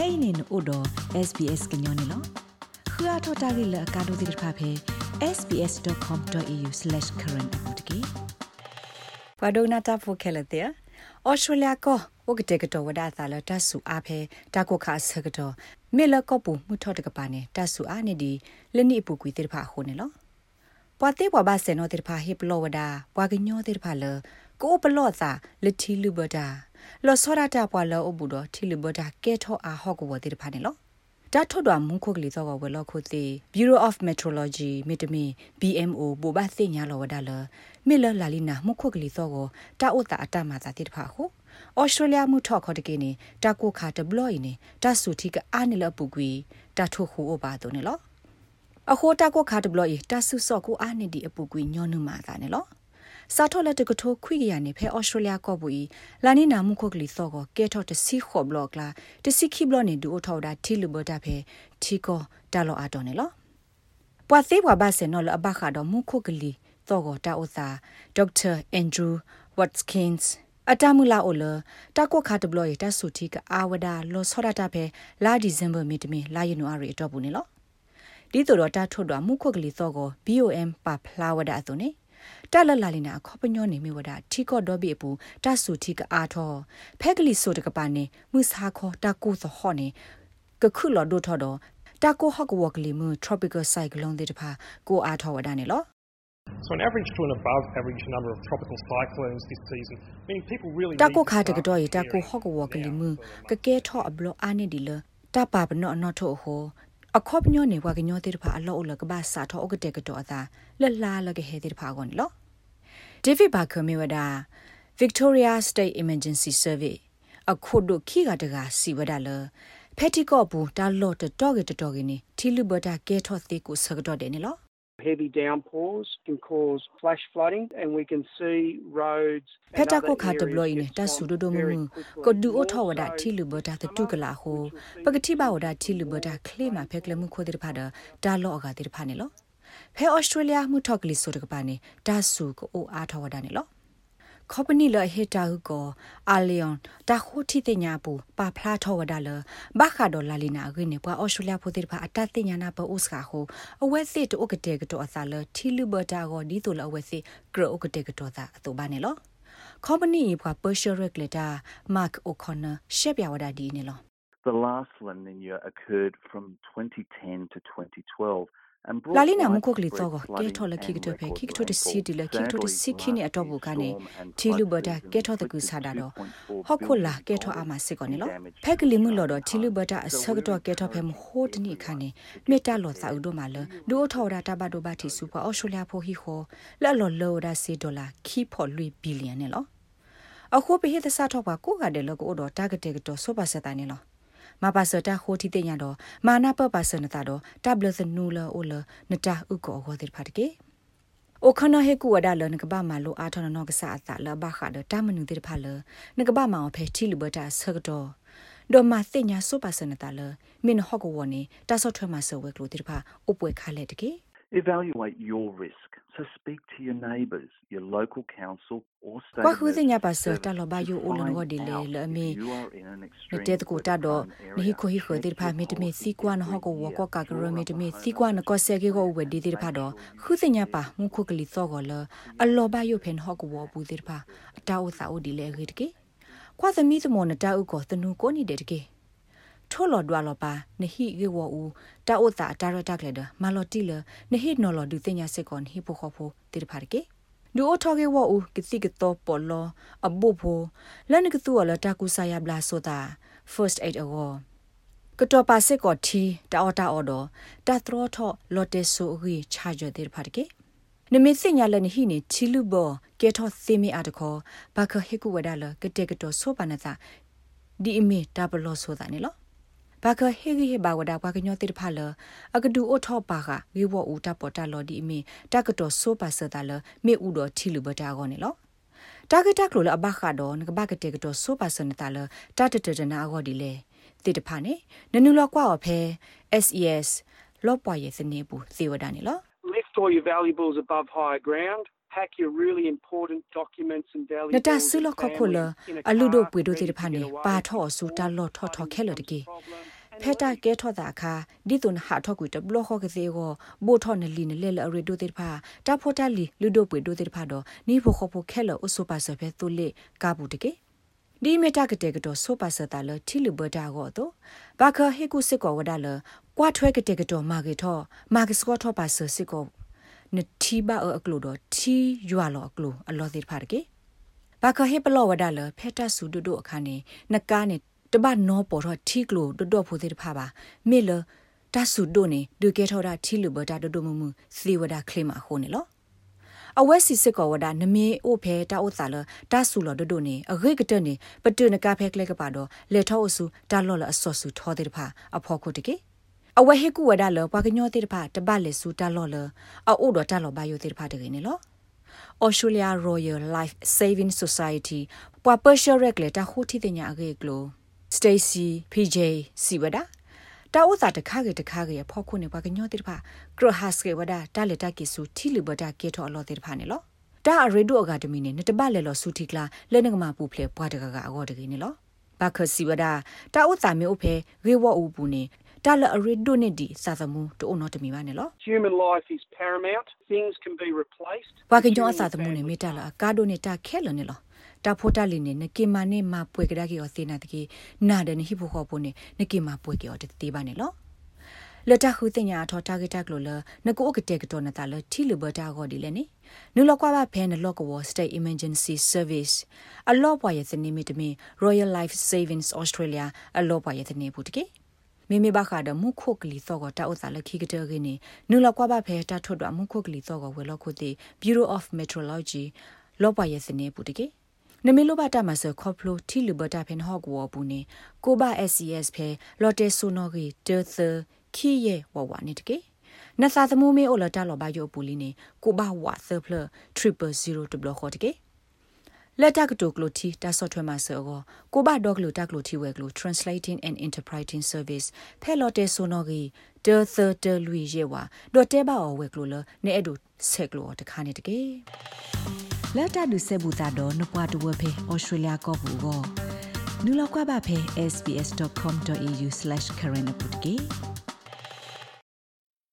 kainin odo sbs gnyone lo khua thota gi la ka do dir pha phe sbs.com.au/current apotki padona ta pho khela te australia ko ဝကတဲ့ကတော့ဝဒသာလတဆူအားဖဲတကုခါဆကတော့မေလကပူမှုထော့တကပါနေတဆူအားနေဒီလနိပူကွေတိဖာခုန်နေလောပွာတေပွာဘာစေနောတိဖာဟိပလောဝဒပွာကညောတိဖာလကိုပလော့သာလတီလူဘဒါ လောစောရတာပွာလောအဘူတော့တီလူဘဒါကဲထောအားဟော့ကဝတိဖာနေလောတာထွတ်တော်မုခုကလေးတော့ဝဲလောက်ခုသေး Bureau of Meteorology မိတမီ BMO ဘူဘာသိညာလောဝဒါလမေလလာလီနာမုခုကလေးတော့တာဥတာအတမသာတိတဖာဟုဩစတြေးလျမှုထော့ခေါ်တကေနေတာကိုခါတဘလော့နေတာဆူတီကအာနေလပူကွေတာထုခုအပါတော့နေလောအခိုတာကိုခါတဘလော့တာဆူစော့ကိုအာနေဒီအပူကွေညောနုမာတာနေလော စာထောလက်တကထိုခွိရနေဖဲဩစတြေးလျကော့ဘူးလာနီနာမှုခုကလီစောကိုကဲထော့တစီခေါ်ဘလော့ကလာတစီခိဘလော့နေဒူအထော်ဒါတီလူဘတာဖဲထီကောတာလောအတော်နေလောပွာသေးပွာဘာစနော်လအဘခါတော့မှုခုကလီသောကိုတာဥသာဒေါက်တာအန်ဒရူးဝတ်ကင်းစ်အတမူလာအိုလတကောခါတဘလရတဆူတီကအာဝဒလောဆောရတာဖဲလာဒီဇင်ဘာမီတမီလာယနူအရီတော့ဘူးနေလောဒီတို့တော့တထွတ်တော့မှုခွက်ကလေးသောကို BOM ပါဖလာဝဒအသွနေ တလလလီနာခေါပညောနေမိဝဒထီကော့ဒေါ်ဘီပူတဆူတီကအာထောဖက်ကလေးဆိုတကပါနေမှုစာခေါ်တကူသဟောနေကခုလော်ဒိုထော်တော့တကိုဟော့ကဝကလီမူ tropical cyclone တဲ့တဖာကိုအာထောဝဒနေလော So an average to an above average number of tropical cyclones this season, meaning people really တကိုခါတကတော့တကိုဟော့ကဝကလီမူကကဲထော့အဘလအာနေဒီလတပါပနော့နော့ထို့ဟော အခေါပညောနေဝကညောတေတဖာအလောအလကဘာစာထောအကတဲ့ကတော့အသာလလာလကဟဲတေတဖာကောနော် David Barker မြေဝဒ Victoria State Emergency Service အခုဒုခိကတကစီဝဒလဖက်တီကောဘူးတာလော့တတော့ကတတော့ကနေထီလူဘတာကဲထော့သေးကိုစကတော့တယ်နော် heavy downpours can cause flash flooding and we can see roads peta ko kha deploy ne ta su do do mu ko du o thaw da thi lu bota ta tu kala ho pagati ba wada thi lu bota khle ma phe kle mu kho de pha da da lo aga de pha ne lo phe australia mu thok li so de pa ne da su ko o a thaw da ne lo ခေါပနီလဟေတာဟုကိုအာလီယွန်တာခိုတီတညာပူပါဖလာထောဝဒါလဘခါဒေါ်လာလီနာဂိနေပွာအော်စတြေးလျဖိုတိဖာအတတညာနာပအိုစကာဟိုအဝဲစစ်တိုကတဲ့ကတော့အစာလထီလူဘတာကိုဒီတိုလအဝဲစစ်ဂရိုကတဲ့ကတော့သာအတူပါနေလော company ဘွာ Persia regulator Mark O'Connor ရှက်ပြဝဒါဒီနေလော The last La Nina occurred from 2010 to 2012 လာလီနာမခုကလီတော့ကဲထော်လခိကတိုဖေခိကတိုတစီဒီလခိကတိုတစီခိနေအတော့ဘူကနေတီလူဘတာကဲထော်တကူစားတာတော့ဟော့ခုလာကဲထော်အမစစ်ကောနေလို့ဖက်ကလီမှုလော်တော့တီလူဘတာအစကတော့ကဲထော်ဖေမဟိုတနိခါနေမေတ္တာလော်စာဥတို့မှာလဒိုထော်တာတဘဒိုဘတီစုပါအော်စတြေးလျဖိုဟီခိုလက်လော်လော်ဒါစီဒေါ်လာခီဖော်လွီဘီလီယံနဲ့လို့အခုပိဟစ်သစာထောက်ပါကိုကတဲ့လောကိုတော့တာဂက်တက်တော့ဆိုပါစတာနေလို့ မပါစတာခိုတီတဲ့ညာတော့မာနာပပါစနတာတော့တဘလစနူလောအိုလနတာဥကောဟောတဲ့ဖတ်ကေအိုခနာဟေကူဝဒါလနကဘာမလိုအာထနနောကဆာအတလဘခါဒတမနုတဲ့ဖတ်လနကဘာမအောင်ဖဲတီလူဘတာဆကတော့ဒမသိညာဆိုပါစနတာလမင်းဟော့ကဝနေတဆော့ထွဲမှာဆဝဲကလို့တဲ့ဖတ်အပွေခါလက်တကေ Evaluate your risk. So speak to your neighbours, your local council or state. ကွာခုစညာပါစတာလဘယိုအိုလန်ဝဒီလေလအမီနတေတကိုတတော့နဟိခိုဟိခိုတိဖာမီတမီစီကွာနဟကောဝကောကာဂရမီတမီစီကွာနကောဆေကေကိုဝဒီတိဖာတော့ခုစညာပါမုခုကလီသောကောလအလောဘယိုဖင်ဟကောဝဘူးတိဖာအတာဥစာဥဒီလေခေတကေကွာသမီသမောနတာဥကောတနုကိုနိတဲ့တကေ ထိုလော်ဒွာလော်ပါနဟိရေဝူတာအိုတာဒါရတာကလေဒမာလော်တီလနဟိနော်လော်ဒူတင်ညာစစ်ကွန်ဟိပိုခေါဖိုတိဖာကေဒူအိုထောကေဝူကတိကတော့ပေါ်လောအဘိုဖိုလန်ကတူအလတာကူဆာယဘလာဆိုတာ first aid award ကတော့ပါစစ်ကောတီတာအော်တာအော်ဒတာထရောထောလော်တေဆူရီချာဂျာတိဖာကေနမေစညာလနဟိနေချီလူဘောကေထောသေမီအတခောဘာခဟေကူဝဒါလကတေကတောဆိုပါနသာဒီအမီတာဘလောဆိုတာနေလော ဘာကဟေဂီဟေဘာဝဒါဘာကညောတိတဖာလအကဒူအိုထောပါကဝေဝူတာပေါ်တာလော်ဒီအမီတကတော်ဆိုပါစတာလမေဥတော်ထီလူဘတာကောနေလောတာဂက်တက်လိုလအဘခါတော့ငကဘကတေကတော်ဆိုပါစနတာလတာတတတနာအော်ဒီလေတိတဖာနေနနူလောကွာဖဲ SES လောပွားရဲ့စနေဘူးသေဝဒနေလော lift all your valuables above higher ground pack your really important documents and န valuables တ and ဆူလခခုလ family in a အလူတို့ car ပွေတို့ ready တိတ to ဖာနေ get away. ပါထောဆူတလောထောထောခဲလတကေဖက်တာကဲထောတာခါဒီတုန်ဟာထောကွေတဘလခောကစေကိုဘိုထောနလီနလဲလအရီဒိုတေဖာတာဖိုတာလီလူဒိုပွေဒိုတေဖာတော့နီဖိုခဖိုခဲလအဆုပါဆဖဲတူလေကာဘူးတကေဒီမီတာကတဲ့ကတော့ဆိုပါဆတာလထီလူဘတာကိုတော့ဘာခဟေကုစစ်ကောဝဒါလကွာထွဲကတဲ့ကတော့မာကေထောမာကစကောထောပါဆစစ်ကော နတီဘာအကလိုတော့ထီယွာလောအကလိုအလောတေဖာတကေဘာခဟေပလောဝဒါလဖက်တာဆူဒိုဒိုအခါနေနကားနေတပတ်နောပေါ်တော့ထီကလိုဒတ်တော့ဖို့သေးတဖာပါမေလတဆုဒိုနေဒုကေထောတာထီလူဘတာဒဒမမှုစီဝဒခလိမဟိုနေလောအဝက်စီစစ်ကောဝဒနမေအိုဖဲတာအိုသာလတဆုလောဒဒိုနေအဂိကတနေပတုနကဖဲကလကပါတော့လေထောအဆုတာလောလအစောဆူထောသေးတဖာအဖော်ခုတကေ အဝဲဟေကူဝဒလပကညောသေးတဖာတပတ်လေဆူတာလောလအိုတော့တာလောဘာယိုသေးတဖာတကေနေလော Australia Royal Life Saving Society ပွာပရှရက်လေတာခိုတီတညာအကေကလို Stacy PJ စီဝဒတာဥစာတခါကေတခါကေဖောက်ခုနေပါကညောတိတဖာကရဟတ်စကေဝဒတာလက်တကေဆူထီလူဘတာကေထောအလောတိတဖာနေလောတာအရေဒိုအကဒမီနေနတပလဲလောဆူတီကလာလဲနကမပူဖလေပွားတကကအကောတကေနေလောဘာခစီဝဒတာဥစာမေဥဖေရေဝအူပူနေ တာလအရေဒိုနေဒီစာသမူတိုနောတမီပါနေလော Human life is paramount. Things can be replaced. ဘာကညောအစာသမူနေမေတလာကာဒိုနေတာခဲလနေလောတာဖိုတာလီနေနကေမာနေမပွေကြကေောစေနာတကေနာဒနေဟိဖိုခောပုနေနကေမာပွေကေောတတေးပါနေလောလတခုတင်ညာထောတာဂက်တက်လို့လနကိုအကတဲ့ကတော့နတာလထီလဘတာကိုဒီလေနေနုလောက်ကွာဖဲနလော့ကဝ state emergency service အလော့ပွားရဲ့စနေမီတမီ royal life savings australia အလော့ပွားရဲ့စနေဘူးတကေ မေမေဘခါဒမုခုကလီသောကတာဥစားလခိကတဲ့ကင်းနုလောက်ကွာဖဲတာထွတ်တော့မုခုကလီသောကဝဲလောက်ခုတိ bureau of meteorology လော့ပွားရဲ့စနေဘူးတကေနမေလိုဘတာမဆခေါပလိုတီလူဘတာဖင်ဟော့ကောဘူးနေကိုဘာ SCS ဖဲလော်တေဆိုနော်ဂီတေသခီယေဝဝနေတကေနသသမူမေအိုလတာလောဘယိုပူလီနေကိုဘာဝါသဖလ000တဘလခေါ်တကေ လက်တကတိုကလိုတီတာဆော့ထွဲမှာဆောကိုဘာဒေါကလိုတကလိုတီဝဲကလို translating and interpreting service ဖဲလော်တေဆိုနော်ဂီတေသတေလူယေဝဒေါ်တဲဘာအော်ဝဲကလိုလနေအဒူဆက်ကလိုတခါနေတကေလက်တဒုဆေဘူတာတော့နပွားတဝဖေဩစတြေးလျကောဘူကိုနူလောက်ကွာပါဖေ sbs.com.au/current ပုတ်ကေ